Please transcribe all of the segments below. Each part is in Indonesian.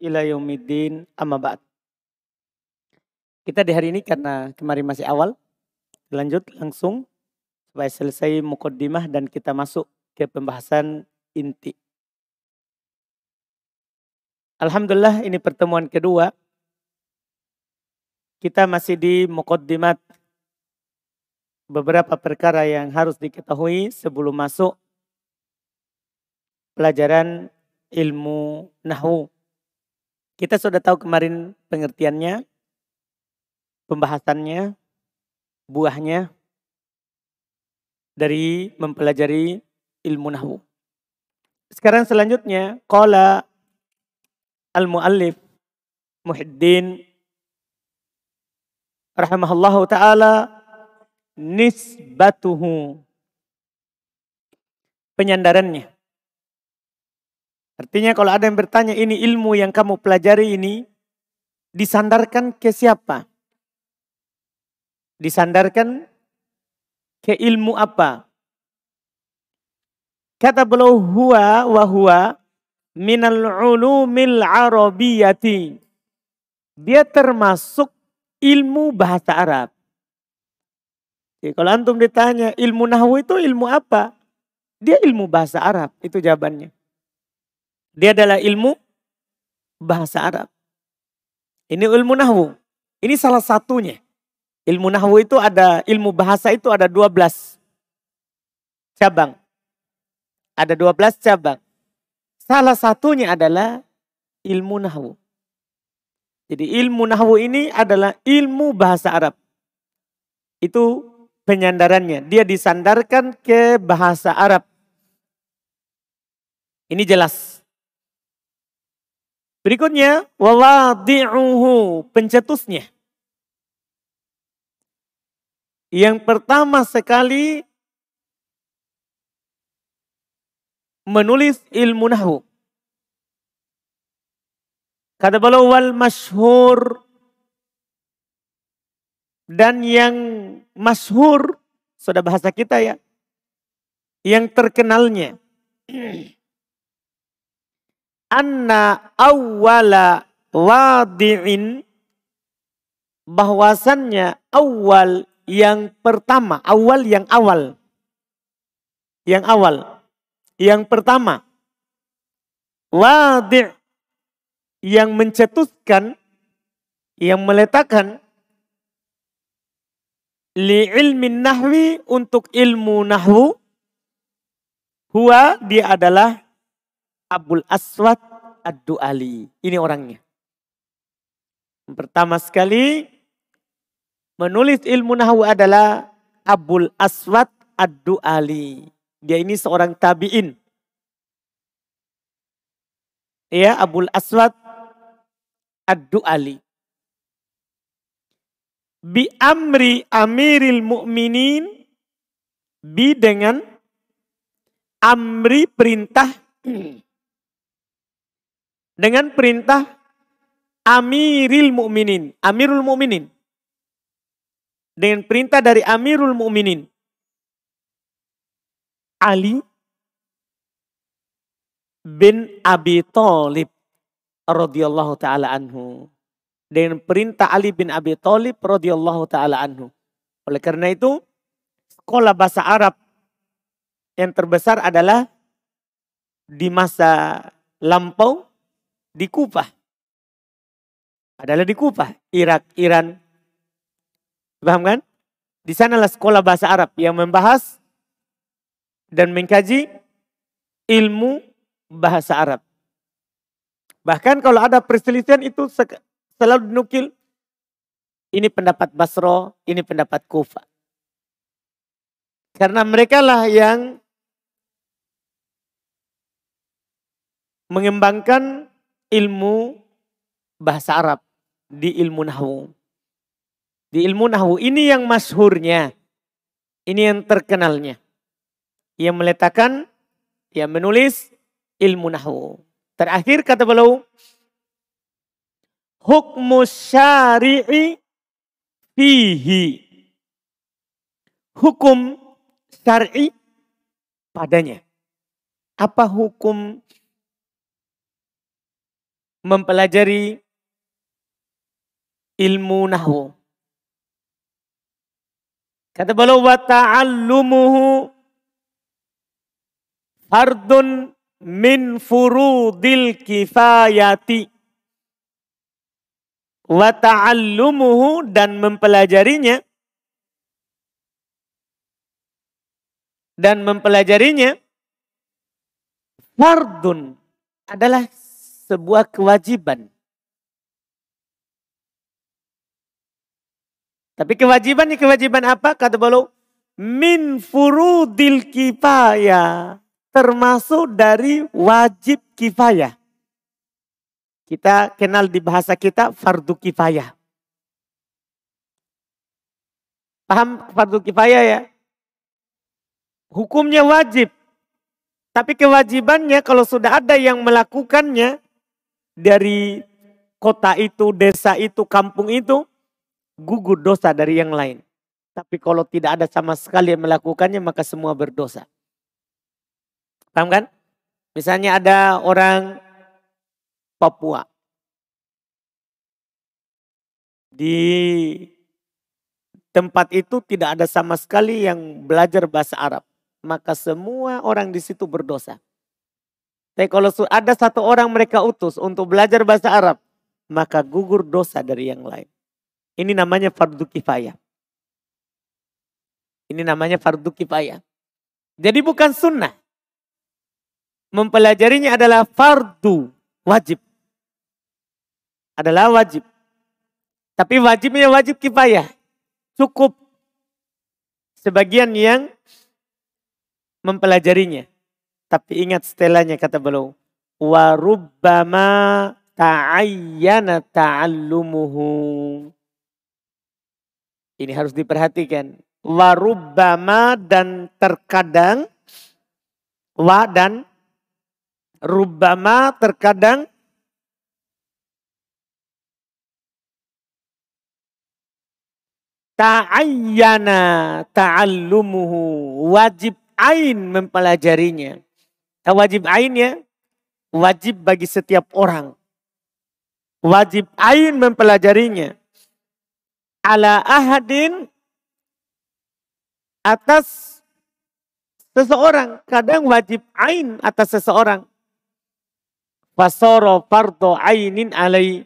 ila yaumiddin amma ba'd. Kita di hari ini karena kemarin masih awal, lanjut langsung supaya selesai mukaddimah dan kita masuk ke pembahasan inti. Alhamdulillah ini pertemuan kedua. Kita masih di mukaddimat beberapa perkara yang harus diketahui sebelum masuk pelajaran ilmu nahwu. Kita sudah tahu kemarin pengertiannya, pembahasannya, buahnya dari mempelajari ilmu nahwu. Sekarang selanjutnya, qala al-muallif Muhiddin rahimahullahu taala nisbatuhu penyandarannya Artinya kalau ada yang bertanya ini ilmu yang kamu pelajari ini disandarkan ke siapa? Disandarkan ke ilmu apa? Kata beliau huwa wa huwa minal ulumil arabiyati. Dia termasuk ilmu bahasa Arab. Jadi kalau antum ditanya ilmu nahwu itu ilmu apa? Dia ilmu bahasa Arab, itu jawabannya. Dia adalah ilmu bahasa Arab. Ini ilmu nahwu. Ini salah satunya. Ilmu nahwu itu ada, ilmu bahasa itu ada 12 cabang. Ada 12 cabang. Salah satunya adalah ilmu nahwu. Jadi ilmu nahwu ini adalah ilmu bahasa Arab. Itu penyandarannya. Dia disandarkan ke bahasa Arab. Ini jelas. Berikutnya, wawadi'uhu, pencetusnya. Yang pertama sekali menulis ilmu nahwu. Kata beliau wal masyhur dan yang masyhur sudah bahasa kita ya. Yang terkenalnya anna awwala wadi'in bahwasannya awal yang pertama, awal yang awal. Yang awal. Yang pertama. Wadi' yang mencetuskan, yang meletakkan li ilmi nahwi untuk ilmu nahwu huwa dia adalah Abul Aswad Ad-Du'ali. Ini orangnya. Pertama sekali menulis ilmu nahwu adalah Abul Aswad Ad-Du'ali. Dia ini seorang tabi'in. Ya, Abul Aswad Ad-Du'ali. Bi amri amiril mu'minin. Bi dengan amri perintah dengan perintah Amiril Mukminin, Amirul Mukminin. Dengan perintah dari Amirul Mukminin. Ali bin Abi Thalib radhiyallahu taala anhu. Dengan perintah Ali bin Abi Thalib radhiyallahu taala anhu. Oleh karena itu, sekolah bahasa Arab yang terbesar adalah di masa lampau di Kufah. Adalah di Kufah, Irak, Iran. Paham kan? Di sanalah sekolah bahasa Arab yang membahas dan mengkaji ilmu bahasa Arab. Bahkan kalau ada perselisihan itu selalu dinukil. Ini pendapat Basro, ini pendapat Kufa. Karena mereka lah yang mengembangkan ilmu bahasa Arab di ilmu nahwu. Di ilmu nahwu ini yang masyhurnya. Ini yang terkenalnya. Yang meletakkan, yang menulis ilmu nahwu. Terakhir kata beliau, hukmu syari'i fihi. Hukum syar'i padanya. Apa hukum mempelajari ilmu nahwu. Kata beliau wa ta'allumuhu fardun min furudil kifayati. Wa ta'allumuhu dan mempelajarinya dan mempelajarinya fardun adalah sebuah kewajiban. Tapi kewajibannya kewajiban apa? Kata beliau, min furudil kifayah. Termasuk dari wajib kifayah. Kita kenal di bahasa kita fardu kifayah. Paham fardu kifayah ya? Hukumnya wajib. Tapi kewajibannya kalau sudah ada yang melakukannya dari kota itu, desa itu, kampung itu, gugur dosa dari yang lain. Tapi kalau tidak ada sama sekali yang melakukannya maka semua berdosa. Paham kan? Misalnya ada orang Papua. Di tempat itu tidak ada sama sekali yang belajar bahasa Arab. Maka semua orang di situ berdosa. Tapi kalau ada satu orang mereka utus untuk belajar bahasa Arab, maka gugur dosa dari yang lain. Ini namanya fardu kifayah. Ini namanya fardu kifayah. Jadi bukan sunnah. Mempelajarinya adalah fardu wajib. Adalah wajib. Tapi wajibnya wajib kifayah. Cukup sebagian yang mempelajarinya. Tapi ingat setelahnya kata beliau. Warubbama ta'ayyana ta'allumuhu. Ini harus diperhatikan. Warubbama dan terkadang. Wa dan rubbama terkadang. Ta'ayyana ta'allumuhu. Wajib ain mempelajarinya. Wajib ain ya. Wajib bagi setiap orang. Wajib ain mempelajarinya ala ahadin atas seseorang. Kadang wajib ain atas seseorang. Fasoro fardo ainin alai.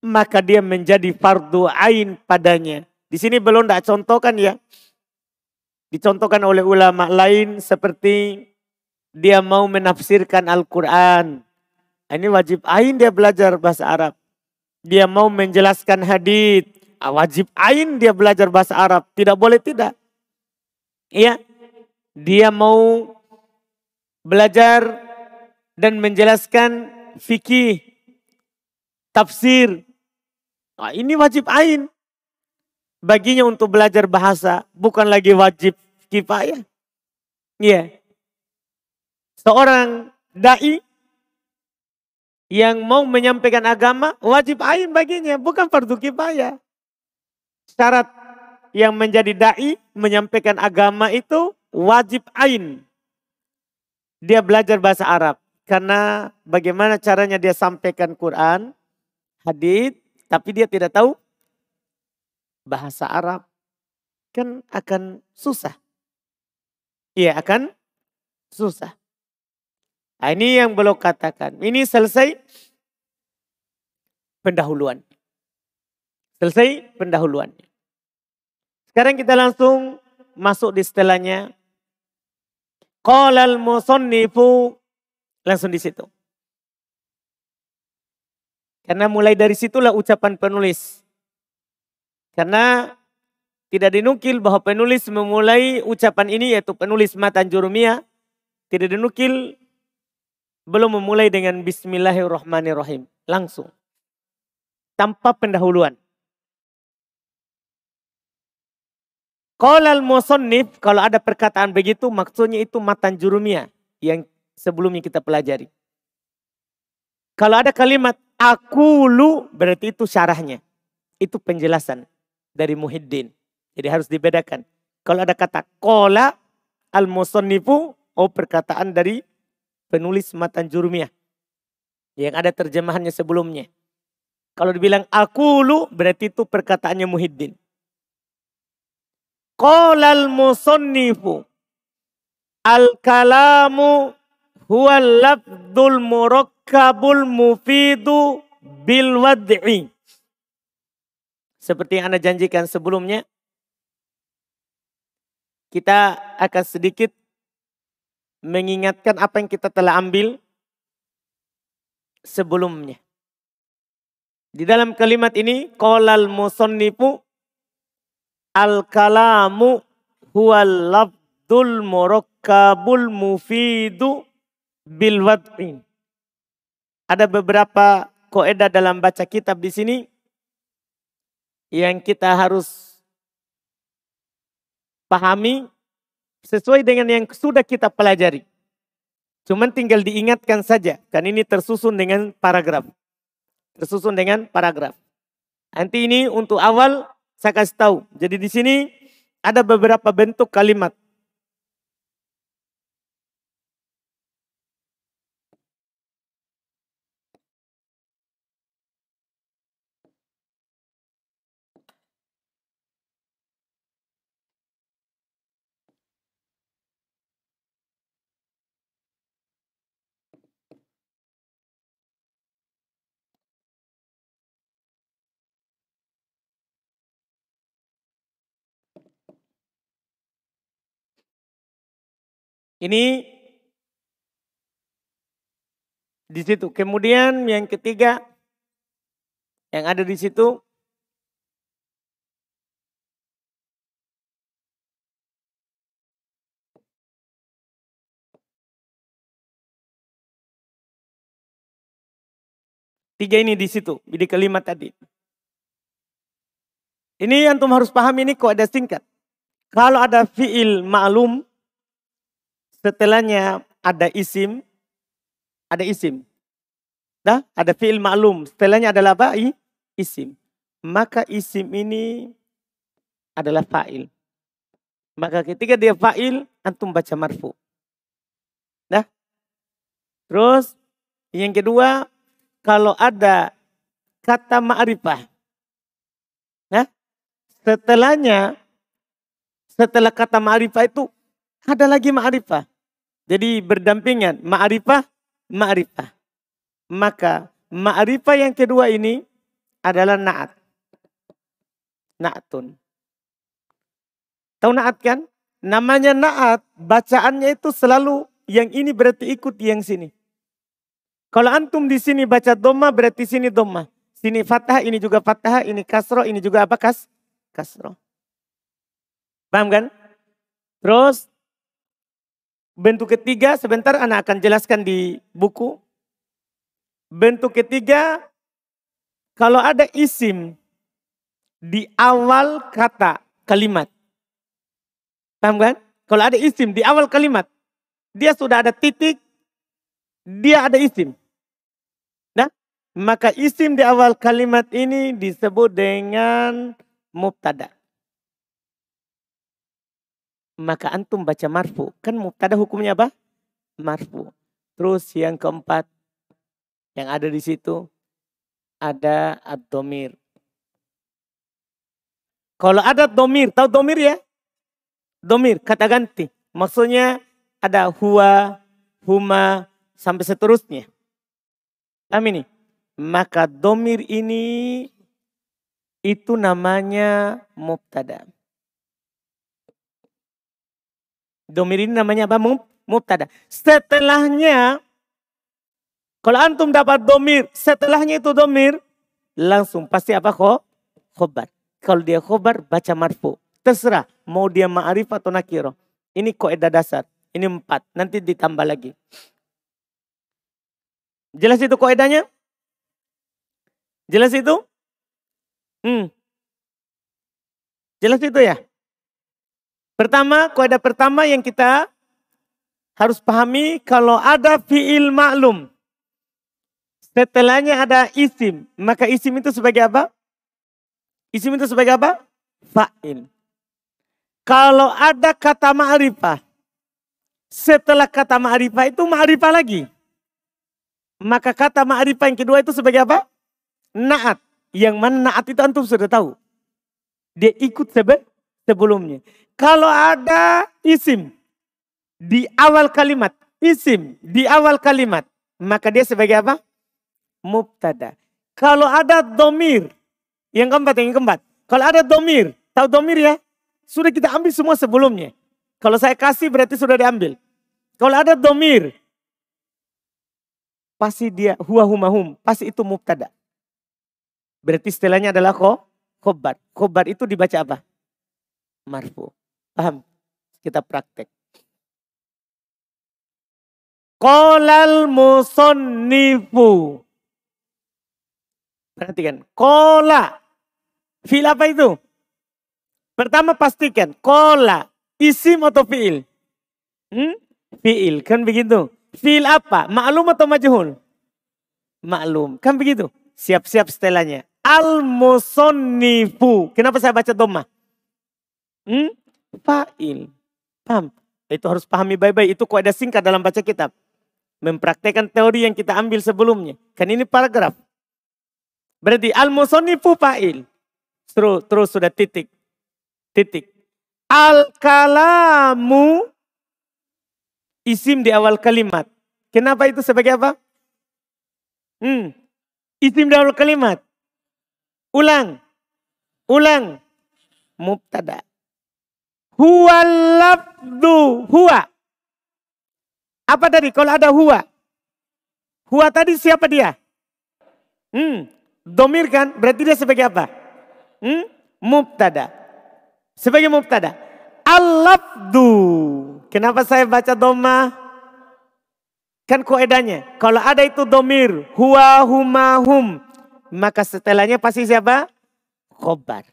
Maka dia menjadi fardu ain padanya. Di sini belum tidak contohkan ya. Dicontohkan oleh ulama lain seperti dia mau menafsirkan Al-Quran. Ini wajib ain dia belajar bahasa Arab. Dia mau menjelaskan hadith Ah, wajib ain dia belajar bahasa Arab. Tidak boleh tidak. Iya. Dia mau belajar dan menjelaskan fikih, tafsir. Nah, ini wajib ain. Baginya untuk belajar bahasa, bukan lagi wajib kifayah. Iya. Seorang dai yang mau menyampaikan agama wajib ain baginya, bukan fardu kifayah syarat yang menjadi dai menyampaikan agama itu wajib ain. Dia belajar bahasa Arab karena bagaimana caranya dia sampaikan Quran, hadis, tapi dia tidak tahu bahasa Arab kan akan susah. Iya akan susah. Nah, ini yang belum katakan. Ini selesai pendahuluan. Selesai pendahuluannya. Sekarang kita langsung masuk di setelahnya. Qolal musannifu langsung di situ. Karena mulai dari situlah ucapan penulis. Karena tidak dinukil bahwa penulis memulai ucapan ini yaitu penulis matan jurumiyah. Tidak dinukil belum memulai dengan bismillahirrahmanirrahim. Langsung. Tanpa pendahuluan. Kolal musonnif, kalau ada perkataan begitu maksudnya itu matan jurumia yang sebelumnya kita pelajari. Kalau ada kalimat aku lu berarti itu syarahnya. Itu penjelasan dari Muhyiddin. Jadi harus dibedakan. Kalau ada kata kola al musonnifu, oh perkataan dari penulis matan jurumiyah. Yang ada terjemahannya sebelumnya. Kalau dibilang akulu berarti itu perkataannya Muhyiddin. Qolal musannifu al-kalamu huwa lafdul murakkabul mufidu bil wad'i. Seperti yang Anda janjikan sebelumnya, kita akan sedikit mengingatkan apa yang kita telah ambil sebelumnya. Di dalam kalimat ini, kolal musonnifu al-kalamu huwal labdul murakkabul mufidu bil wad'i. Ada beberapa koedah dalam baca kitab di sini yang kita harus pahami sesuai dengan yang sudah kita pelajari. Cuman tinggal diingatkan saja, kan ini tersusun dengan paragraf tersusun dengan paragraf. Nanti ini untuk awal saya kasih tahu. Jadi di sini ada beberapa bentuk kalimat. Ini di situ. Kemudian yang ketiga yang ada di situ Tiga ini di situ, di kalimat tadi. Ini antum harus paham ini kok ada singkat. Kalau ada fiil ma'lum, setelahnya ada isim, ada isim. Dah, ada fi'il ma'lum. Setelahnya adalah apa? Isim. Maka isim ini adalah fa'il. Maka ketika dia fa'il, antum baca marfu. Dah. Terus yang kedua, kalau ada kata ma'rifah. Nah, setelahnya, setelah kata ma'rifah itu ada lagi ma'rifah. Jadi berdampingan ma'rifah, ma'rifah. Maka ma'rifah yang kedua ini adalah na'at. Na'atun. Tahu na'at kan? Namanya na'at, bacaannya itu selalu yang ini berarti ikut yang sini. Kalau antum di sini baca doma berarti sini doma. Sini fathah, ini juga fathah, ini kasro, ini juga apa kas? Kasro. Paham kan? Terus Bentuk ketiga sebentar anak akan jelaskan di buku. Bentuk ketiga kalau ada isim di awal kata kalimat. Paham kan? Kalau ada isim di awal kalimat, dia sudah ada titik, dia ada isim. Nah, maka isim di awal kalimat ini disebut dengan mubtada maka antum baca marfu. Kan mubtada hukumnya apa? Marfu. Terus yang keempat yang ada di situ ada ad-domir. Kalau ada domir, tahu domir ya? Domir, kata ganti. Maksudnya ada huwa, huma, sampai seterusnya. Paham ini? Maka domir ini itu namanya mubtada. Domir ini namanya apa? Mubtada. Setelahnya, kalau antum dapat domir, setelahnya itu domir, langsung pasti apa kok? Khobar. Kalau dia khobar, baca marfu. Terserah, mau dia ma'arif atau nakiro. Ini koedah dasar. Ini empat, nanti ditambah lagi. Jelas itu koedahnya? Jelas itu? Hmm. Jelas itu ya? Pertama, kaidah pertama yang kita harus pahami kalau ada fiil maklum. Setelahnya ada isim. Maka isim itu sebagai apa? Isim itu sebagai apa? Fa'il. Kalau ada kata ma'rifah. Setelah kata ma'rifah itu ma'rifah lagi. Maka kata ma'rifah yang kedua itu sebagai apa? Naat. Yang mana naat itu antum sudah tahu. Dia ikut sebe sebelumnya. Kalau ada isim di awal kalimat. Isim di awal kalimat. Maka dia sebagai apa? Mubtada. Kalau ada domir. Yang keempat, yang keempat. Kalau ada domir. Tahu domir ya? Sudah kita ambil semua sebelumnya. Kalau saya kasih berarti sudah diambil. Kalau ada domir. Pasti dia huwa humahum. Pasti itu mubtada. Berarti istilahnya adalah ko, khobar. Khobar itu dibaca apa? Marfu. Paham? Kita praktek. Kolal musonnifu. Perhatikan. Kola. Fil apa itu? Pertama pastikan. Kola. Isim atau fiil? Hmm? Fiil. Kan begitu. Fiil apa? Maklum atau majhul? Maklum. Kan begitu. Siap-siap setelahnya. Al-musonnifu. Kenapa saya baca doma? Hmm? Fa'il. Paham? Itu harus pahami baik-baik. Itu kok ada singkat dalam baca kitab. Mempraktekkan teori yang kita ambil sebelumnya. Kan ini paragraf. Berarti al-musonnifu fa'il. Terus, terus sudah titik. Titik. Al-kalamu isim di awal kalimat. Kenapa itu sebagai apa? Hmm. Isim di awal kalimat. Ulang. Ulang. Mubtada. Huwa labdu. Huwa. Apa tadi? Kalau ada huwa. Huwa tadi siapa dia? Hmm. Domir kan? Berarti dia sebagai apa? Hmm? Mubtada. Sebagai mubtada. Al-labdu. Kenapa saya baca doma? Kan koedanya. Kalau ada itu domir. Huwa huma hum. Maka setelahnya pasti siapa? Khobar.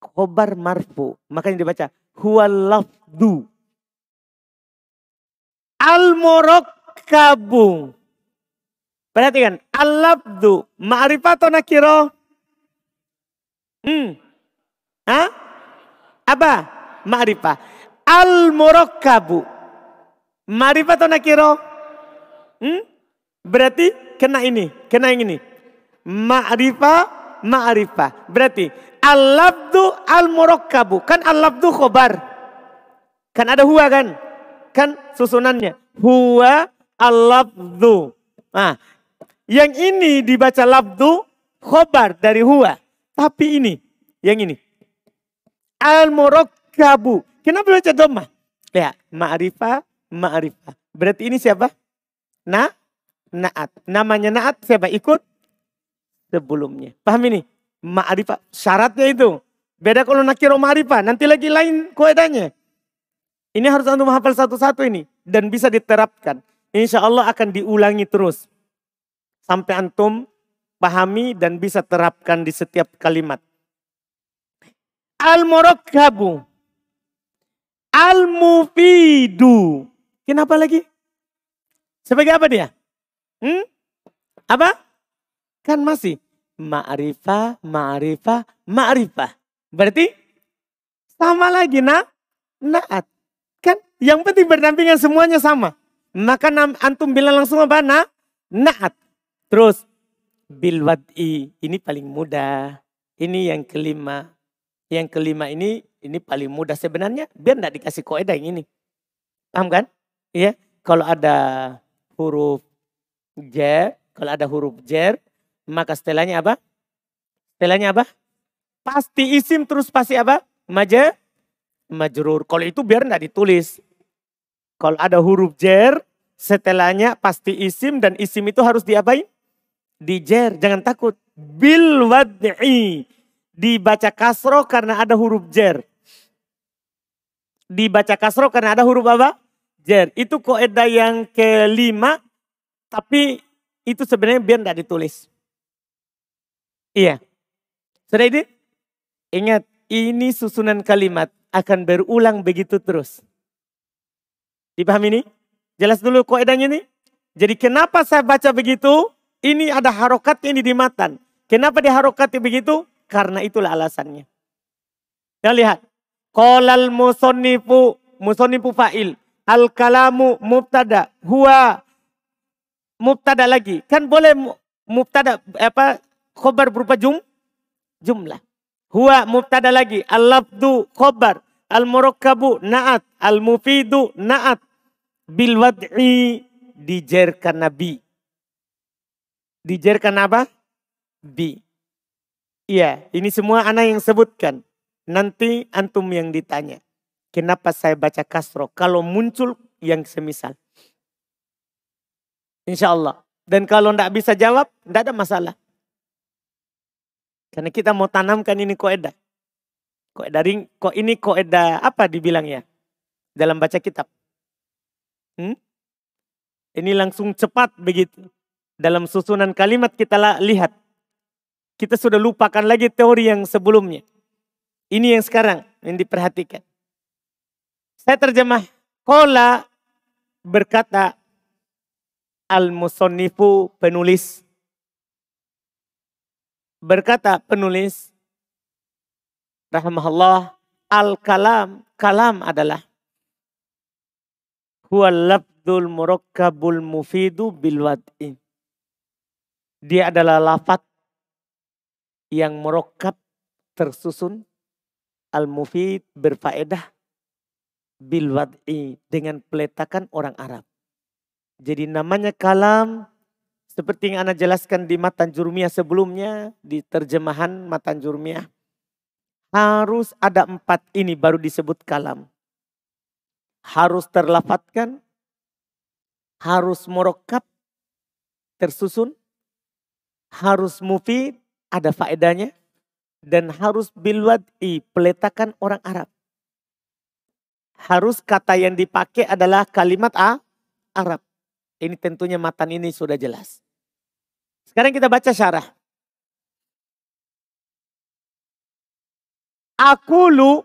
Khobar marfu. Makanya dibaca huwalafdu. Al-murakkabu. Perhatikan. Al-labdu. Ma'rifat atau nakiro? Hmm. Hah? Apa? Ma'rifah. Al-murakkabu. Ma'rifat atau nakiro? Hmm? Berarti kena ini. Kena yang ini ma'rifah, ma'rifah. Berarti al-labdu al-murakkabu. Kan al-labdu khobar. Kan ada huwa kan? Kan susunannya. Huwa al-labdu. Nah, yang ini dibaca labdu khobar dari huwa. Tapi ini, yang ini. Al-murakkabu. Kenapa baca doma? Ya, ma'rifah, ma'rifah. Berarti ini siapa? Na, naat. Namanya naat siapa? Ikut sebelumnya. Paham ini? Ma'rifah. Syaratnya itu. Beda kalau nakiro ma'rifah. Nanti lagi lain koedanya. Ini harus antum hafal satu-satu ini. Dan bisa diterapkan. Insya Allah akan diulangi terus. Sampai antum pahami dan bisa terapkan di setiap kalimat. Al-murakkabu. Al-mufidu. Kenapa lagi? Sebagai apa dia? Hmm? Apa? Kan masih ma'rifah, ma'rifah, ma'rifah. Berarti sama lagi na, naat. Kan yang penting berdampingan semuanya sama. Maka antum bilang langsung apa? Na, naat. Terus bil wad'i ini paling mudah. Ini yang kelima. Yang kelima ini ini paling mudah sebenarnya biar tidak dikasih koedah yang ini. Paham kan? Iya. Kalau ada huruf jer, kalau ada huruf jer, maka setelahnya apa? Setelahnya apa? Pasti isim terus pasti apa? Maja, majrur. Kalau itu biar enggak ditulis. Kalau ada huruf jer, setelahnya pasti isim dan isim itu harus diapain? Dijer, jangan takut. Bil wad'i. Dibaca kasro karena ada huruf jer. Dibaca kasro karena ada huruf apa? Jer. Itu koedah yang kelima, tapi itu sebenarnya biar tidak ditulis. Iya. Sudah ini? Ingat, ini susunan kalimat akan berulang begitu terus. Dipahami ini? Jelas dulu koedanya ini? Jadi kenapa saya baca begitu? Ini ada harokatnya ini di matan. Kenapa diharokati begitu? Karena itulah alasannya. Kita lihat. Kolal musonifu, musonifu fa'il. Al kalamu mubtada. Huwa mubtada lagi. Kan boleh mubtada apa khobar berupa jum jumlah. Huwa mubtada lagi. Al-lafdu khobar. Al-murakkabu na'at. Al-mufidu na'at. Bil wad'i dijerkan nabi. Dijerkan apa? Bi. Iya, ini semua anak yang sebutkan. Nanti antum yang ditanya. Kenapa saya baca kasro? Kalau muncul yang semisal. Insya Allah. Dan kalau tidak bisa jawab, tidak ada masalah. Karena kita mau tanamkan ini koedah. Koedah ring, kok ini koedah apa dibilangnya? Dalam baca kitab. Hmm? Ini langsung cepat begitu. Dalam susunan kalimat kita lihat. Kita sudah lupakan lagi teori yang sebelumnya. Ini yang sekarang yang diperhatikan. Saya terjemah. Kola berkata al-musonnifu penulis. Berkata penulis, rahmahullah, al-kalam, kalam adalah huwa labdul murakkabul mufidu bil wad'i. Dia adalah lafat yang merokkab tersusun al-mufid berfaedah bil wad'i dengan peletakan orang Arab. Jadi namanya kalam seperti yang Anda jelaskan di Matan Jurmiyah sebelumnya, di terjemahan Matan Jurmiyah. Harus ada empat ini baru disebut kalam. Harus terlafatkan, harus morokap, tersusun, harus mufid, ada faedahnya, dan harus bilwad'i, peletakan orang Arab. Harus kata yang dipakai adalah kalimat A, Arab. Ini tentunya matan ini sudah jelas. Sekarang kita baca syarah. Akulu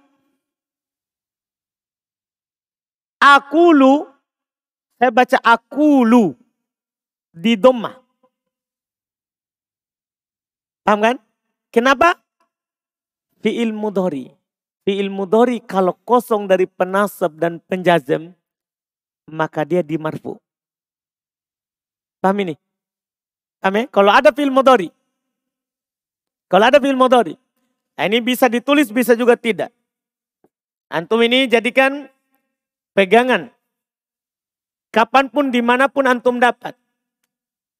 Akulu saya baca akulu di doma. Paham kan? Kenapa? Fi'il mudhari. Fi'il mudhari kalau kosong dari penasab dan penjazem, maka dia dimarfu. Paham ini? Ya? Kalau ada film modori. Kalau ada film. Nah ini bisa ditulis, bisa juga tidak. Antum ini jadikan pegangan. Kapan pun, di mana pun antum dapat.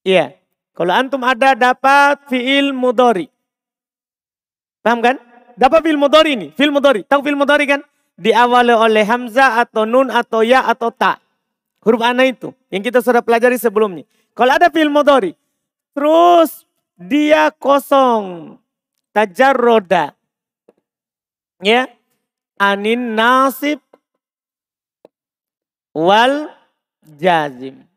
Iya. Kalau antum ada dapat fiil mudori. Paham kan? Dapat fiil mudori ini. Fiil mudori. Tahu fiil mudori kan? Diawali oleh hamzah atau nun atau ya atau ta. Huruf ana itu. Yang kita sudah pelajari sebelumnya. Kalau ada film motori, terus dia kosong. roda, Ya. Anin nasib wal jazim.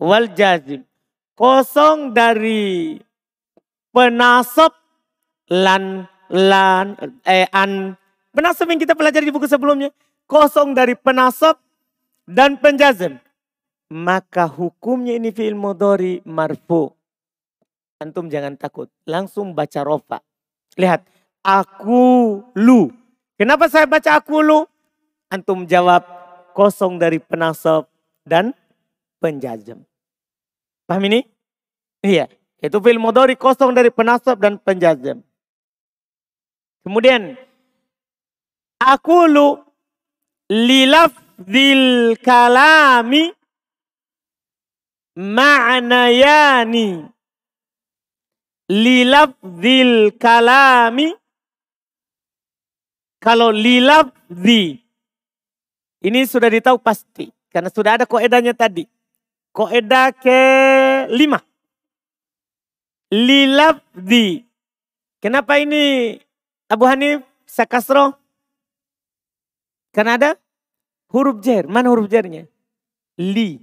Wal jazim. Kosong dari penasab lan lan eh an penasab yang kita pelajari di buku sebelumnya kosong dari penasab dan penjazim maka hukumnya ini fi'il mudhari marfu. Antum jangan takut, langsung baca rofa. Lihat, aku lu. Kenapa saya baca aku lu? Antum jawab kosong dari penasab dan penjazam. Paham ini? Iya, itu fi'il mudhari kosong dari penasab dan penjazam. Kemudian aku lu lilafzil kalami ma'nayani lilafzil kalami kalau lilafzi ini sudah ditahu pasti karena sudah ada koedanya tadi. Koedah ke lima. Lilafzi. Kenapa ini Abu Hanif Sakasro? Karena ada huruf jer. Mana huruf jernya? Li.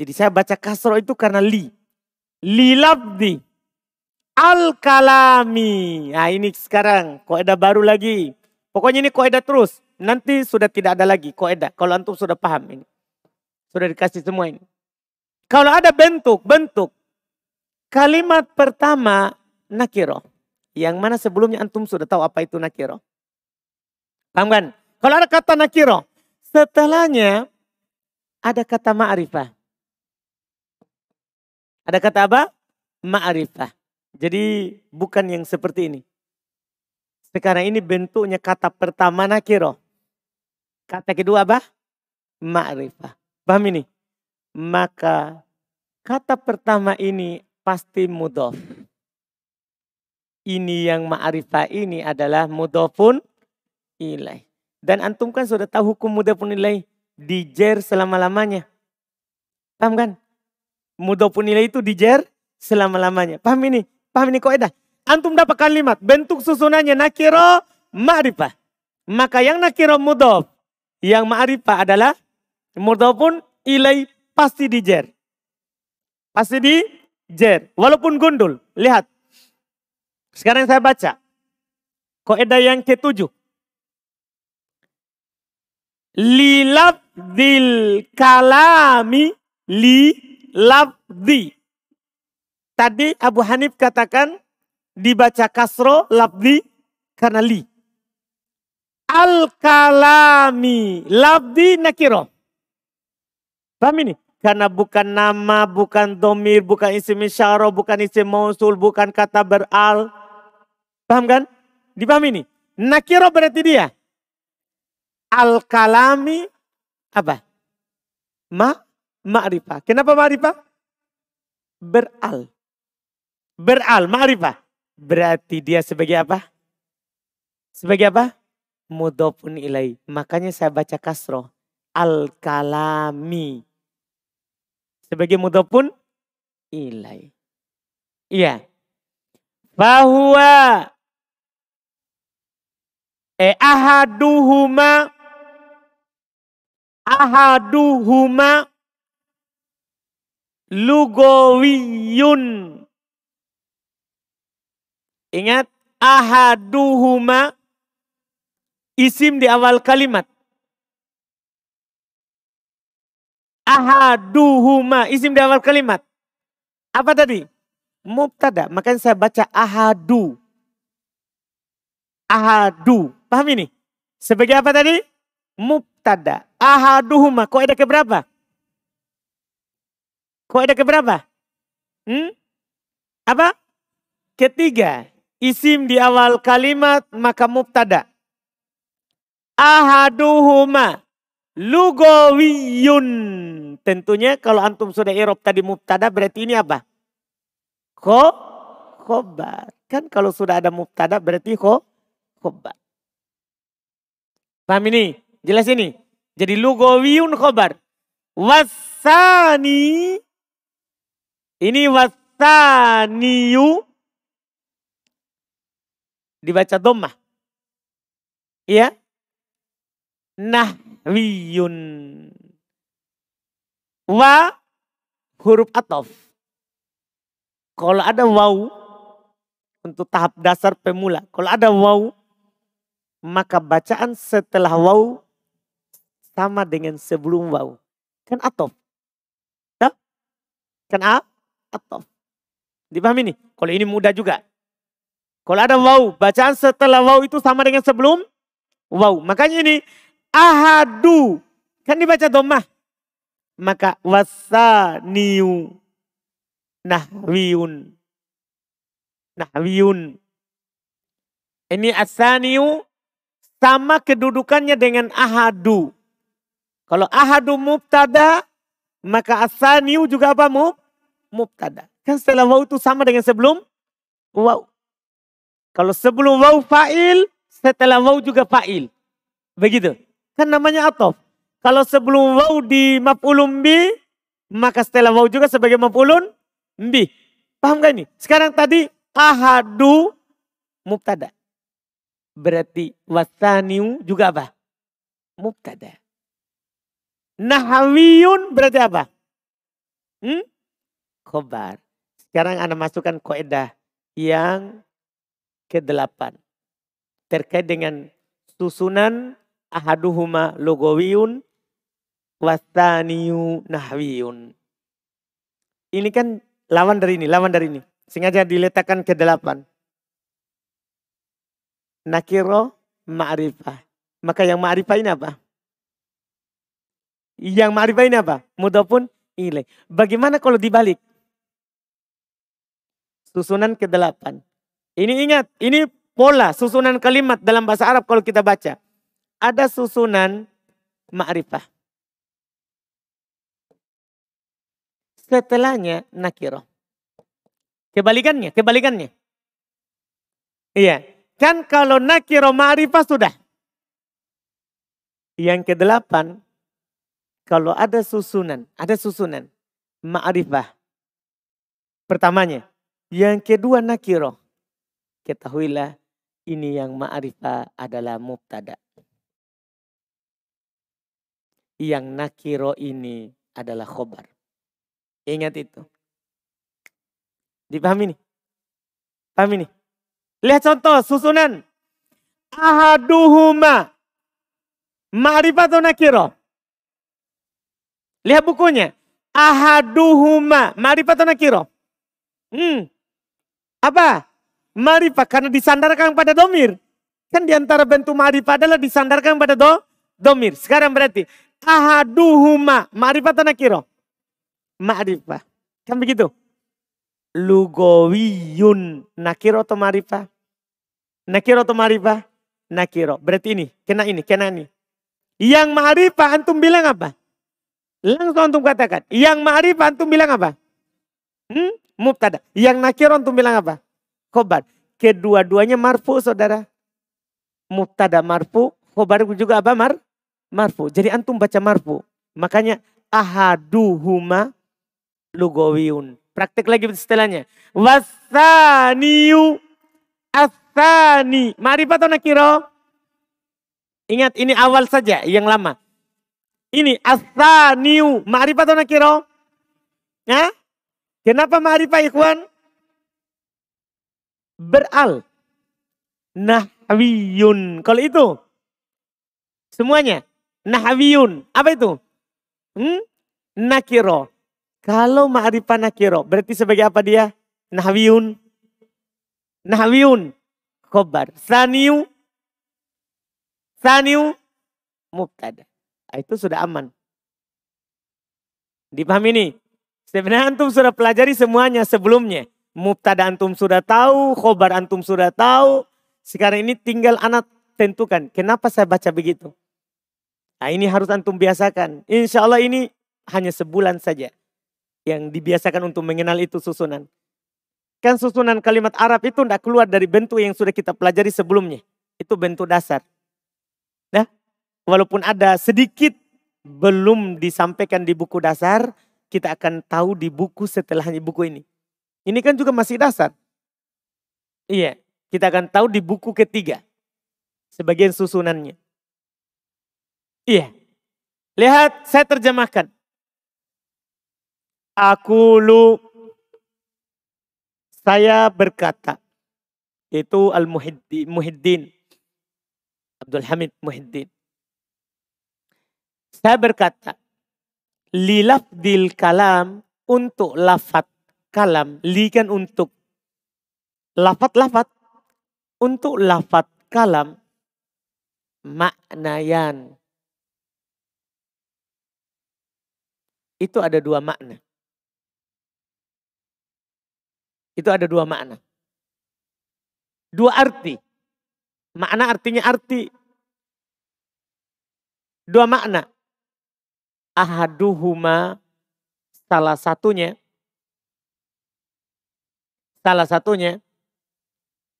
Jadi saya baca kasro itu karena li. Li labdi. Al-kalami. Nah ini sekarang koedah baru lagi. Pokoknya ini koedah terus. Nanti sudah tidak ada lagi koedah. Kalau antum sudah paham ini. Sudah dikasih semua ini. Kalau ada bentuk-bentuk. Kalimat pertama nakiro. Yang mana sebelumnya antum sudah tahu apa itu nakiro. Paham kan? Kalau ada kata nakiro. Setelahnya ada kata ma'rifah. Ada kata apa? Ma'rifah. Jadi bukan yang seperti ini. Sekarang ini bentuknya kata pertama nakiro. Kata kedua apa? Ma'rifah. Paham ini? Maka kata pertama ini pasti mudof. Ini yang ma'rifah ini adalah mudofun ilai. Dan antum kan sudah tahu hukum mudofun ilai dijer selama-lamanya. Paham kan? Mudofun ilai itu dijer selama-lamanya. Paham ini? Paham ini kaidah? Antum dapat kalimat bentuk susunannya nakiro ma'rifah. Maka yang nakiro mudof, yang ma'rifah adalah mudofun ilai pasti dijer. Pasti dijer. Walaupun gundul. Lihat. Sekarang saya baca. Kaidah yang ketujuh. Lilabdil kalami li labdi. Tadi Abu Hanif katakan dibaca kasro labdi karena li. Al kalami labdi nakiro. Paham ini? Karena bukan nama, bukan domir, bukan isim isyara, bukan isim mausul, bukan kata beral. Paham kan? Dipahami ini? Nakiro berarti dia. Al-kalami apa? Ma, ma'rifah. Kenapa ma'rifah? Beral. Beral, ma'rifah. Berarti dia sebagai apa? Sebagai apa? Mudofun ilai. Makanya saya baca kasroh. Al-kalami sebagai mudhafun ilai. Iya. Bahwa eh ahaduhuma ahaduhuma lugawiyun. Ingat ahaduhuma isim di awal kalimat. ahaduhuma isim di awal kalimat. Apa tadi? Mubtada. Makanya saya baca ahadu. Ahadu. Paham ini? Sebagai apa tadi? Mubtada. Ahaduhuma. Kok ada keberapa? Kok ada keberapa? Hmm? Apa? Ketiga. Isim di awal kalimat maka mubtada. Ahaduhuma lugawiyun. Tentunya kalau antum sudah irob tadi mubtada berarti ini apa? Ko khobar. Kan kalau sudah ada mubtada berarti ko khobar. Paham ini? Jelas ini? Jadi lugawiyun khobar. Wasani. Ini wasaniyu. Dibaca domah. Iya? Nah wiyun. Wa huruf atof. Kalau ada waw untuk tahap dasar pemula. Kalau ada waw maka bacaan setelah waw sama dengan sebelum waw. Kan atof. Kan a? Atof. Dipahami ini? Kalau ini mudah juga. Kalau ada waw, bacaan setelah waw itu sama dengan sebelum waw. Makanya ini ahadu. Kan dibaca domah. Maka wasaniu nahwiun. Nahwiun. Ini asaniu sama kedudukannya dengan ahadu. Kalau ahadu mubtada, maka asaniu juga apa mu? Mubtada. Kan setelah waw itu sama dengan sebelum waw. Kalau sebelum waw fa'il, setelah waw juga fa'il. Begitu. Kan namanya atof. Kalau sebelum waw di maf'ulun bi, maka setelah waw juga sebagai maf'ulun bi. Paham gak ini? Sekarang tadi ahadu mubtada. Berarti wasaniu juga apa? Mubtada. Nahawiyun berarti apa? Hmm? Khobar. Sekarang Anda masukkan koedah yang ke-8. Terkait dengan susunan ahaduhuma lugawiyun wastaniyu nahwiyun. Ini kan lawan dari ini, lawan dari ini. Sengaja diletakkan ke delapan. Nakiro ma'rifah. Maka yang ma'rifah ini apa? Yang ma'rifah ini apa? Mudofun ilai. Bagaimana kalau dibalik? Susunan ke-8. Ini ingat, ini pola susunan kalimat dalam bahasa Arab kalau kita baca. Ada susunan ma'rifah. Setelahnya nakiro. Kebalikannya, kebalikannya. Iya. Kan kalau nakiro ma'rifah sudah. Yang kedelapan, kalau ada susunan, ada susunan ma'rifah. Pertamanya. Yang kedua nakiro. Ketahuilah ini yang ma'rifah adalah mubtada. Yang nakiro ini adalah khobar. Ingat itu. Dipahami nih? Pahami nih? Lihat contoh susunan. Ahaduhuma. Ma'rifah atau nakiro? Lihat bukunya. Ahaduhuma. Ma'rifah atau nakiro? Hmm. Apa? Ma'rifah karena disandarkan pada domir. Kan di antara bentuk ma'rifah adalah disandarkan pada do, domir. Sekarang berarti. Ahaduhuma. Ma'rifah atau nakiro? Ma'rifah. Kan begitu? Lugawiyun. Nakiro atau ma'rifah? Nakiro atau ma'rifah? Nakiro. Berarti ini. Kena ini. Kena ini. Yang ma'rifah antum bilang apa? Langsung antum katakan. Yang ma'rifah antum bilang apa? Hmm? Mubtada. Yang nakiro antum bilang apa? Khobar. Kedua-duanya marfu saudara. Mubtada marfu. Khobar juga apa mar? Marfu. Jadi antum baca marfu. Makanya ahaduhuma lugawiyun. Praktek lagi setelahnya. Wasaniyu asani. Marifat atau nakiro? Ingat ini awal saja yang lama. Ini asaniyu. Marifat atau nakiro? Ya? Kenapa marifat ikhwan? Beral. Nahwiyun. Kalau itu. Semuanya. Nahwiyun. Apa itu? Hmm? Nakiro. Kalau ma'rifah nakiro, berarti sebagai apa dia? Nahwiyun. Nahwiyun. Khobar. Saniu. Saniu. Mubtada. Ah, itu sudah aman. Dipahami ini? Sebenarnya antum sudah pelajari semuanya sebelumnya. Mubtada antum sudah tahu, khobar antum sudah tahu. Sekarang ini tinggal anak tentukan. Kenapa saya baca begitu? Nah ini harus antum biasakan. Insya Allah ini hanya sebulan saja yang dibiasakan untuk mengenal itu susunan. Kan susunan kalimat Arab itu tidak keluar dari bentuk yang sudah kita pelajari sebelumnya. Itu bentuk dasar. Nah, walaupun ada sedikit belum disampaikan di buku dasar, kita akan tahu di buku setelahnya buku ini. Ini kan juga masih dasar. Iya, kita akan tahu di buku ketiga. Sebagian susunannya. Iya. Lihat, saya terjemahkan. Aku lu saya berkata itu Al Muhiddin Abdul Hamid Muhiddin. Saya berkata lilafdil kalam untuk lafat kalam li kan untuk lafat-lafat untuk lafat kalam maknayan itu ada dua makna. Itu ada dua makna. Dua arti. Makna artinya arti. Dua makna. Ahaduhuma salah satunya. Salah satunya.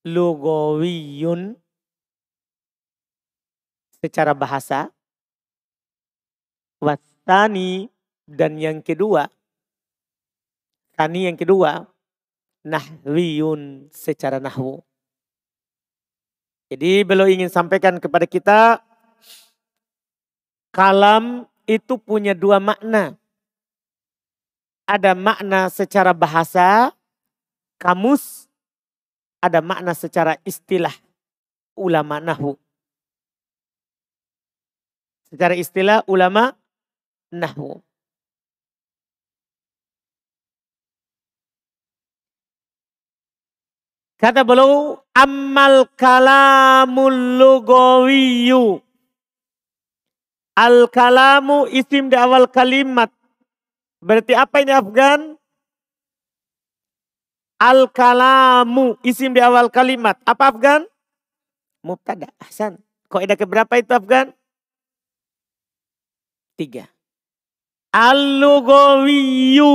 Lugawiyun. Secara bahasa. Wasani. Dan yang kedua. Tani yang kedua nahwiyun secara nahwu. Jadi beliau ingin sampaikan kepada kita kalam itu punya dua makna. Ada makna secara bahasa, kamus, ada makna secara istilah ulama nahwu. Secara istilah ulama nahwu. Kata beliau, amal kalamul lugawiyu. Al-kalamu isim di awal kalimat. Berarti apa ini Afgan? Al-kalamu isim di awal kalimat. Apa Afgan? Mubtada. Ahsan. Kaidah keberapa itu Afgan? Tiga. Al-lugawiyu.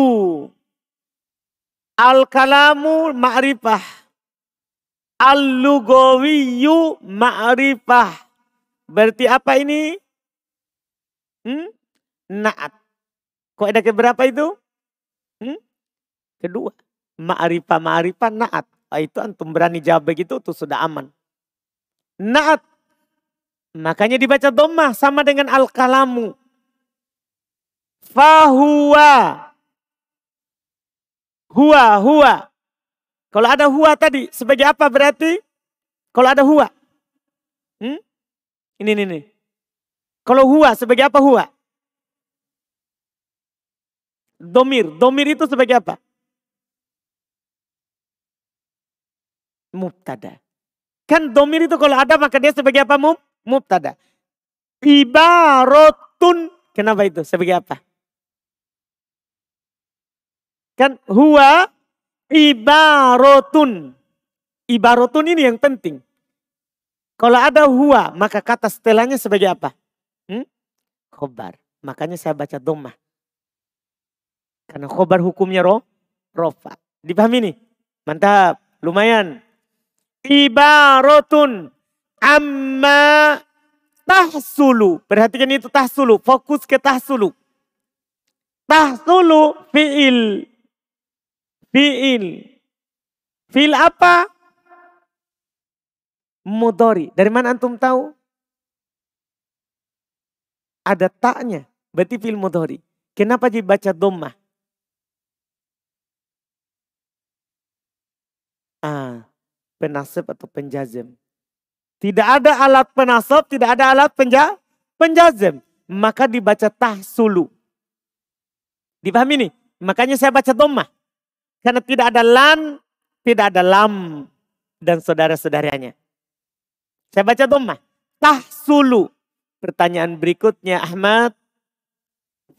Al-kalamu ma'rifah. Al-lugawiyu ma'rifah. Berarti apa ini? Hmm? Naat. Kaidah keberapa itu? Hmm? Kedua ma'rifah ma'rifah naat. Ah, itu antum berani jawab begitu tuh sudah aman. Naat. Makanya dibaca domah sama dengan al-kalamu. Fahuwa. Huwa, huwa. Kalau ada huwa tadi, sebagai apa berarti? Kalau ada huwa. Hmm? Ini, ini, ini. Kalau huwa, sebagai apa huwa? Domir. Domir itu sebagai apa? mubtada. Kan domir itu kalau ada maka dia sebagai apa mub? Mubtada. Ibaratun. Kenapa itu? Sebagai apa? Kan huwa ibaratun. Ibaratun ini yang penting. Kalau ada huwa, maka kata setelahnya sebagai apa? Khobar. Makanya saya baca domah. Karena khobar hukumnya roh, rofa. Dipahami nih? Mantap. Lumayan ibaratun amma tahsulu. Perhatikan itu tahsulu. Fokus ke tahsulu. Tahsulu fi'il. Fi'il. Fi'il apa? Mudori. Dari mana antum tahu? Ada taknya. Berarti fi'il mudori. Kenapa dibaca domah? Ah, penasab atau penjazem. Tidak ada alat penasab, tidak ada alat penja, penjazem. Maka dibaca tahsulu. Dipahami nih? Makanya saya baca domah. Karena tidak ada lan, tidak ada lam. Dan saudara-saudaranya. Saya baca domah. Tahsulu. Pertanyaan berikutnya Ahmad.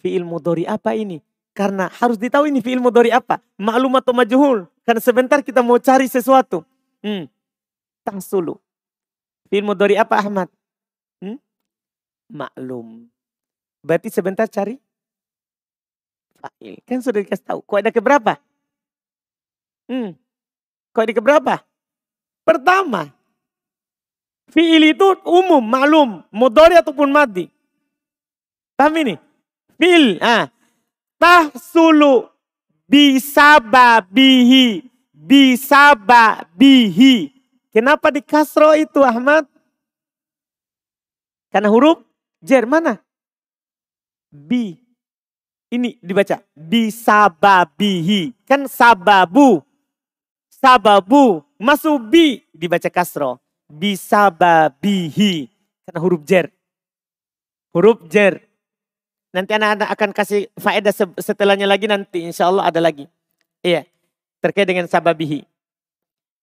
Fi'il mudori apa ini? Karena harus ditahu ini fi'il mudori apa. Maklum atau majhul. Karena sebentar kita mau cari sesuatu. Hmm. Tangsulu. Fi'il mudhari apa Ahmad? Hmm? Maklum. Berarti sebentar cari fa'il. Kan sudah dikasih tahu. Kok ada keberapa? Hmm. Kok ada keberapa? Pertama. Fi'il itu umum, maklum. Mudhari ataupun madi. Paham ini? Fi'il. Ah. Tahsulu bisababihi bisaba bihi. Kenapa di kasro itu Ahmad? Karena huruf jer mana? Bi. Ini dibaca bisababihi. Kan sababu. Sababu. Masuk bi dibaca kasro. Bisababihi. Karena huruf jer. Huruf jer. Nanti anak-anak akan kasih faedah setelahnya lagi nanti. Insya Allah ada lagi. Iya terkait dengan sababihi.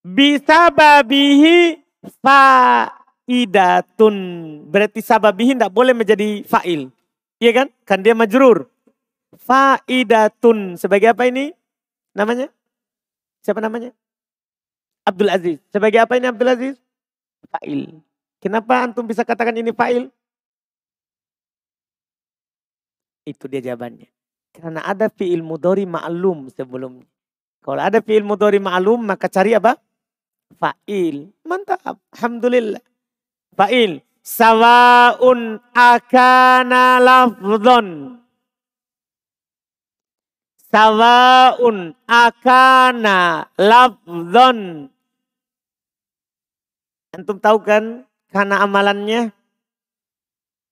Bisababihi faidatun. Berarti sababihi tidak boleh menjadi fa'il. Iya kan? Kan dia majrur. Faidatun. Sebagai apa ini? Namanya? Siapa namanya? Abdul Aziz. Sebagai apa ini Abdul Aziz? Fa'il. Kenapa antum bisa katakan ini fa'il? Itu dia jawabannya. Karena ada fi'il mudori ma'lum sebelumnya. Kalau ada fi'il mudhari ma'lum maka cari apa? Fa'il. Mantap. Alhamdulillah. Fa'il. Sawa'un akana lafdhon. Sawa'un akana lafdhon. Antum tahu kan karena amalannya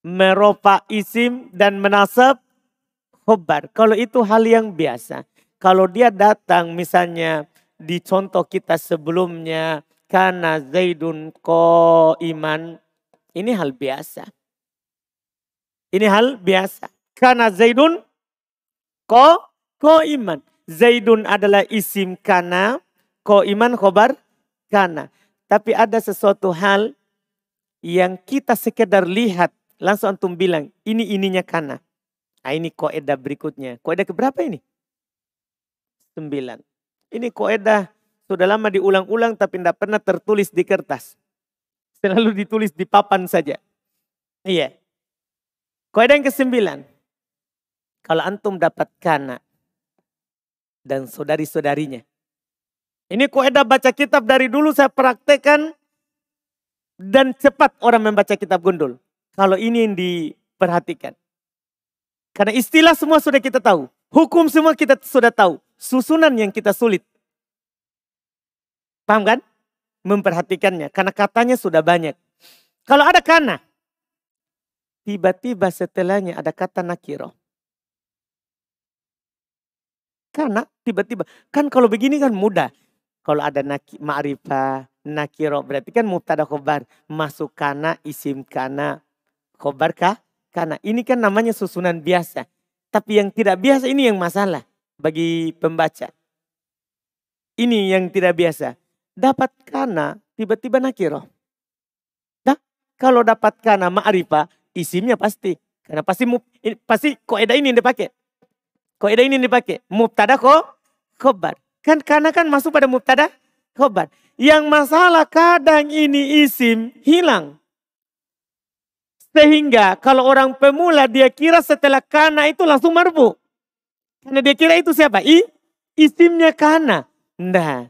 meropa isim dan menasab khobar. Kalau itu hal yang biasa. Kalau dia datang misalnya di contoh kita sebelumnya karena Zaidun ko iman ini hal biasa. Ini hal biasa. Karena Zaidun ko ko iman. Zaidun adalah isim kana, ko iman khobar kana. Tapi ada sesuatu hal yang kita sekedar lihat langsung antum bilang, ini ininya kana. Nah, ini koedah berikutnya. Koedah keberapa ini? Sembilan. Ini koedah sudah lama diulang-ulang tapi tidak pernah tertulis di kertas. Selalu ditulis di papan saja. Iya. Koedah yang kesembilan. Kalau antum dapat kana dan saudari-saudarinya. Ini koedah baca kitab dari dulu saya praktekkan dan cepat orang membaca kitab gundul. Kalau ini yang diperhatikan. Karena istilah semua sudah kita tahu. Hukum semua kita sudah tahu. Susunan yang kita sulit. Paham kan? Memperhatikannya. Karena katanya sudah banyak. Kalau ada kana. Tiba-tiba setelahnya ada kata nakiro. Karena tiba-tiba. Kan kalau begini kan mudah. Kalau ada ma'rifah, nakiro berarti kan mubtada khobar. Masuk kana isim kana. Khobar kah? Kana. Ini kan namanya susunan biasa. Tapi yang tidak biasa ini yang masalah bagi pembaca. Ini yang tidak biasa. Dapat kana tiba-tiba nakiro nah kalau dapat kana ma'rifah isimnya pasti. Karena pasti pasti koedah ini yang dipakai. Koedah ini yang dipakai. Mubtada kok khobar kan karena kan masuk pada mubtada khobar yang masalah kadang ini isim hilang. Sehingga kalau orang pemula dia kira setelah kana itu langsung marfu. Karena dia kira itu siapa? I, isimnya kana. Nah,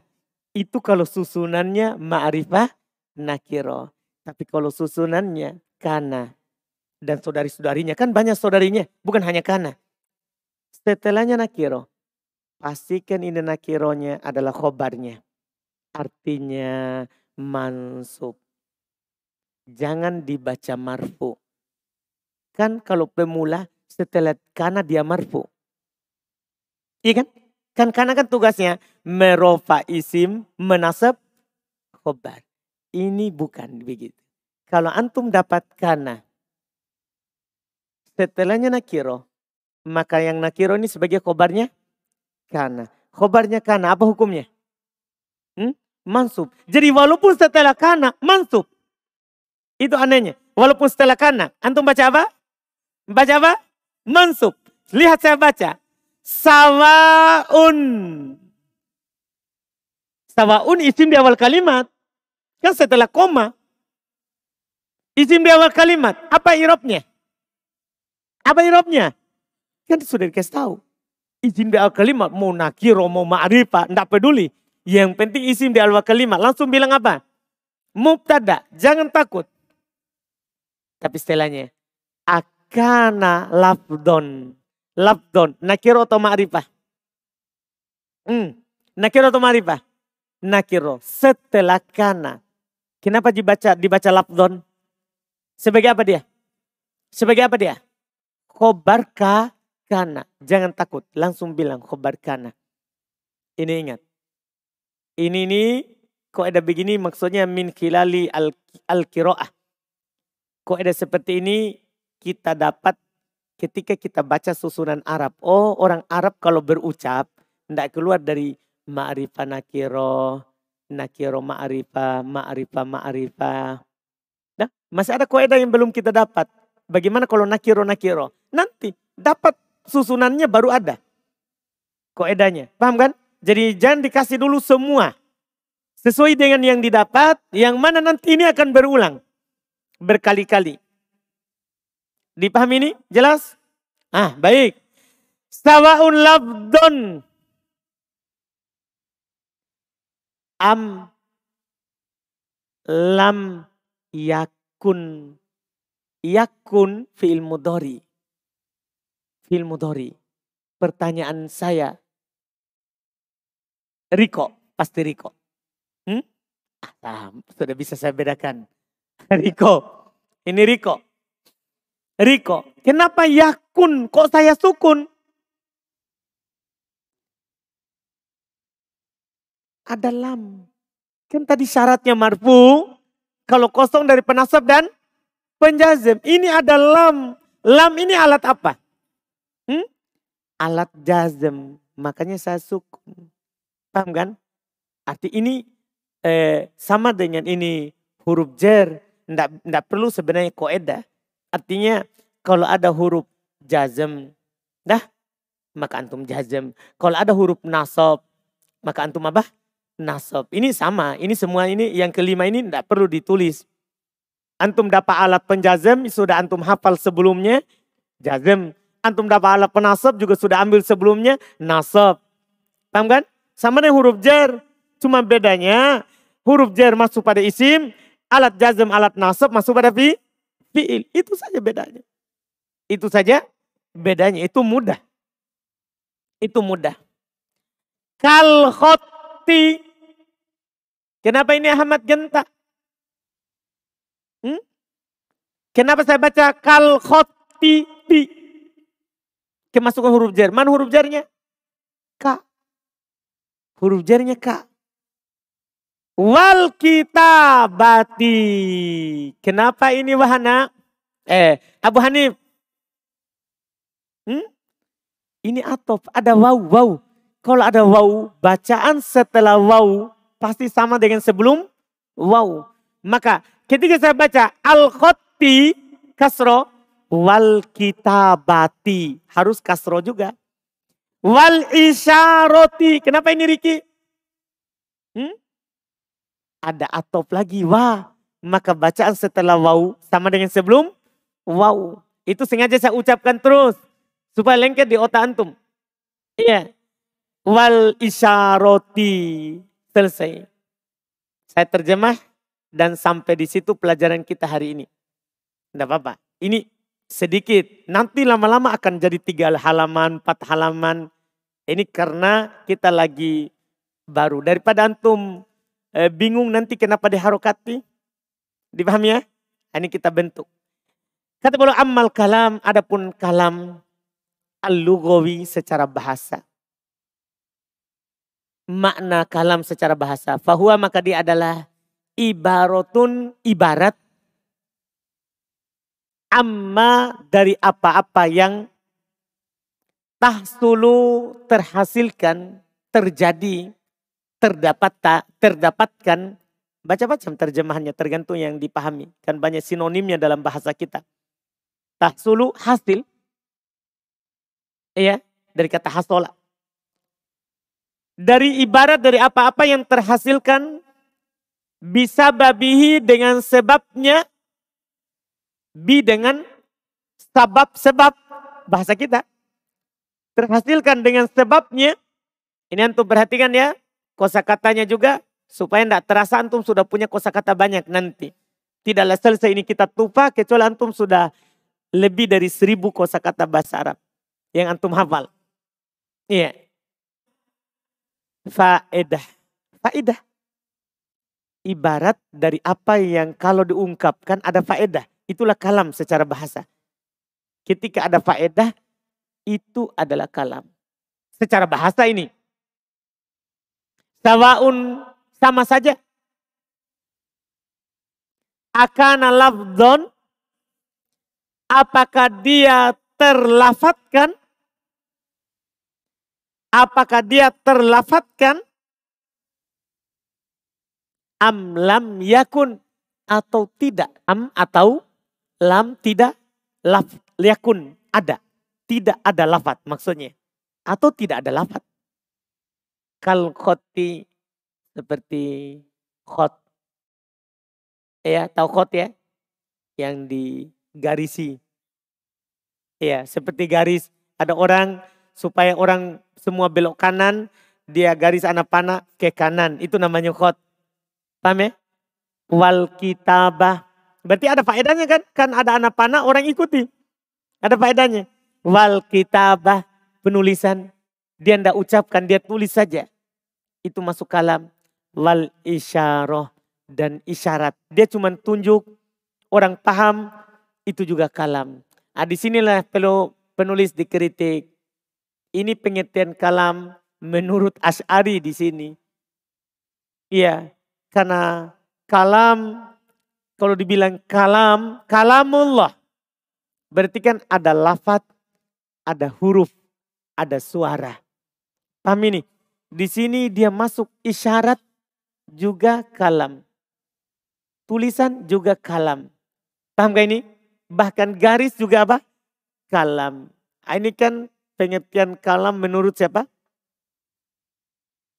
itu kalau susunannya ma'rifah nakiro. Tapi kalau susunannya kana. Dan saudari-saudarinya, kan banyak saudarinya. Bukan hanya kana. Setelahnya nakiro. Pastikan ini nakironya adalah khobarnya artinya mansub. Jangan dibaca marfu. Kan kalau pemula setelah karena dia marfu. Iya kan? Kan karena kan tugasnya merofa isim menasab khobar. Ini bukan begitu. Kalau antum dapat kana. Setelahnya nakiro. Maka yang nakiro ini sebagai khobarnya kana. Khobarnya kana apa hukumnya? Hmm? mansub. Jadi walaupun setelah kana mansub. Itu anehnya. Walaupun setelah kana. Antum baca apa? Baca apa? Mansub. Lihat saya baca. Sawaun. Sawaun isim di awal kalimat. Kan setelah koma. Isim di awal kalimat. Apa irobnya? Apa irobnya? Kan sudah dikasih tahu. Isim di awal kalimat. Mau nakiro, mau ma'rifah. Tidak peduli. Yang penting isim di awal kalimat. Langsung bilang apa? Mubtada. Jangan takut. Tapi setelahnya. Akana labdon. Labdon. Nakiro atau ma'rifah? Hmm. Nakiro atau ma'rifah? Nakiro. Setelah kana. Kenapa dibaca dibaca labdon? Sebagai apa dia? Sebagai apa dia? Khobar ka kana. Jangan takut. Langsung bilang khobar kana. Ini ingat. Ini nih kok ada begini maksudnya min khilali al, al kiroah. Kok ada seperti ini kita dapat ketika kita baca susunan Arab. Oh orang Arab kalau berucap tidak keluar dari ma'rifah nakiro, nakiro ma'rifah, ma'rifah ma'rifah. Nah, masih ada kaidah yang belum kita dapat. Bagaimana kalau nakiro nakiro? Nanti dapat susunannya baru ada. Kaidahnya. Paham kan? Jadi jangan dikasih dulu semua. Sesuai dengan yang didapat, yang mana nanti ini akan berulang. Berkali-kali. Dipahami ini? Jelas? Ah, baik. Sawaun labdon. Am lam yakun yakun fi'il mudhari. Fi'il mudhari. Pertanyaan saya, Riko, pasti Riko. Hmm? Ah, sudah bisa saya bedakan. Riko, ini Riko. Riko, kenapa yakun? Kok saya sukun? Ada lam. Kan tadi syaratnya marfu. Kalau kosong dari penasab dan penjazem. Ini ada lam. Lam ini alat apa? Alat jazem. Makanya saya sukun. Paham kan? Arti ini eh, sama dengan ini huruf jer. Nggak, nggak perlu sebenarnya koedah. Artinya kalau ada huruf jazm, dah maka antum jazm. Kalau ada huruf nasab, maka antum apa? Nasab. Ini sama, ini semua ini yang kelima ini tidak perlu ditulis. Antum dapat alat penjazm, sudah antum hafal sebelumnya, jazm. Antum dapat alat penasab juga sudah ambil sebelumnya, nasab. Paham kan? Sama dengan huruf jar. Cuma bedanya huruf jar masuk pada isim, alat jazm, alat nasab masuk pada fi, fi'il. Itu saja bedanya. Itu saja bedanya. Itu mudah. Itu mudah. Kal khoti. Kenapa ini Ahmad Genta? Hmm? Kenapa saya baca kal khoti? Kemasukan huruf jar. Mana huruf jarnya? K. Huruf jarnya K. Wal kitabati. Kenapa ini wahana? Eh, Abu Hanif. Hmm? Ini atop, ada waw, waw. Kalau ada waw, bacaan setelah waw pasti sama dengan sebelum waw. Maka ketika saya baca al-khotti kasro wal kitabati harus kasro juga. Wal isyaroti. Kenapa ini Riki? Hmm? Ada atop lagi. Wah. Maka bacaan setelah wow sama dengan sebelum wow. Itu sengaja saya ucapkan terus. Supaya lengket di otak antum. Iya. Wal isyaroti. Selesai. Saya terjemah dan sampai di situ pelajaran kita hari ini. Tidak apa-apa. Ini sedikit. Nanti lama-lama akan jadi tiga halaman, empat halaman. Ini karena kita lagi baru. Daripada antum eh, bingung nanti kenapa diharokati. Dipahami ya? Ini kita bentuk. Kata amal kalam, adapun kalam al-lugawi secara bahasa. Makna kalam secara bahasa. Fahuwa maka dia adalah ibaratun ibarat amma dari apa-apa yang tahsulu terhasilkan, terjadi, terdapat tak, terdapatkan. Baca-baca terjemahannya tergantung yang dipahami. Kan banyak sinonimnya dalam bahasa kita. Tahsulu hasil. Iya, dari kata hasola. Dari ibarat dari apa-apa yang terhasilkan bisa babihi dengan sebabnya Bi dengan sebab-sebab bahasa kita. Terhasilkan dengan sebabnya. Ini antum perhatikan ya. Kosa katanya juga. Supaya tidak terasa antum sudah punya kosa kata banyak nanti. Tidaklah selesai ini kita tupa kecuali antum sudah lebih dari seribu kosa kata bahasa Arab. Yang antum hafal. Iya. Faedah. Faedah. Ibarat dari apa yang kalau diungkapkan ada faedah. Itulah kalam secara bahasa. Ketika ada faedah, itu adalah kalam. Secara bahasa ini. Sawaun sama saja. Akana lafdon. Apakah dia terlafatkan? Apakah dia terlafatkan? Am lam yakun atau tidak? Am atau lam tidak laf liakun ada. Tidak ada lafat maksudnya. Atau tidak ada lafat. Kal khoti seperti khot. Ya, tahu khot ya? Yang digarisi. Ya, seperti garis. Ada orang supaya orang semua belok kanan, dia garis anak panah ke kanan. Itu namanya khot. Paham ya? Wal kitabah Berarti ada faedahnya kan? Kan ada anak panah orang ikuti. Ada faedahnya. Wal kitabah penulisan. Dia tidak ucapkan, dia tulis saja. Itu masuk kalam. Wal isyarah dan isyarat. Dia cuma tunjuk, orang paham, itu juga kalam. Nah, di sinilah perlu penulis dikritik. Ini pengertian kalam menurut Ash'ari di sini. Iya, karena kalam kalau dibilang kalam, kalamullah. Berarti kan ada lafat, ada huruf, ada suara. Paham ini? Di sini dia masuk isyarat juga kalam. Tulisan juga kalam. Paham gak ini? Bahkan garis juga apa? Kalam. Ah, ini kan pengertian kalam menurut siapa?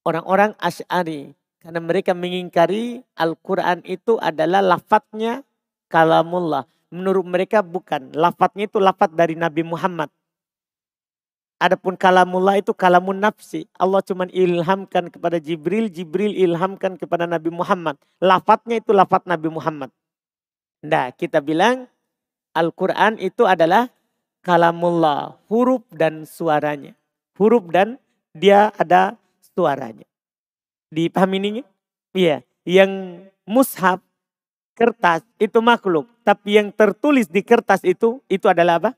Orang-orang Ash'ari. Karena mereka mengingkari Al-Quran itu adalah lafadznya kalamullah. Menurut mereka bukan. Lafadznya itu lafadz dari Nabi Muhammad. Adapun kalamullah itu kalamun nafsi. Allah cuma ilhamkan kepada Jibril, Jibril ilhamkan kepada Nabi Muhammad. Lafadznya itu lafadz Nabi Muhammad. Nah kita bilang Al-Quran itu adalah kalamullah. Huruf dan suaranya. Huruf dan dia ada suaranya. Dipahami ini? Iya. Yang mushaf, kertas itu makhluk. Tapi yang tertulis di kertas itu, itu adalah apa?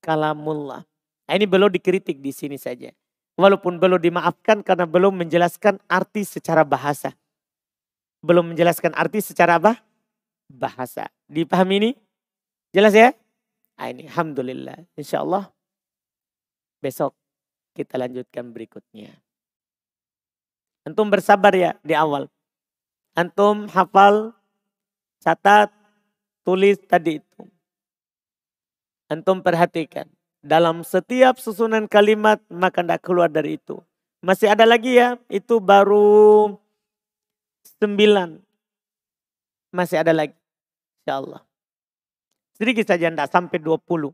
Kalamullah. Nah, ini belum dikritik di sini saja. Walaupun belum dimaafkan karena belum menjelaskan arti secara bahasa. Belum menjelaskan arti secara apa? Bahasa. Dipahami ini? Jelas ya? Nah, ini Alhamdulillah. Insya Allah besok kita lanjutkan berikutnya. Antum bersabar ya di awal. Antum hafal, catat, tulis tadi itu. Antum perhatikan. Dalam setiap susunan kalimat maka tidak keluar dari itu. Masih ada lagi ya, itu baru sembilan. Masih ada lagi. Insya Allah. Sedikit saja tidak sampai dua puluh.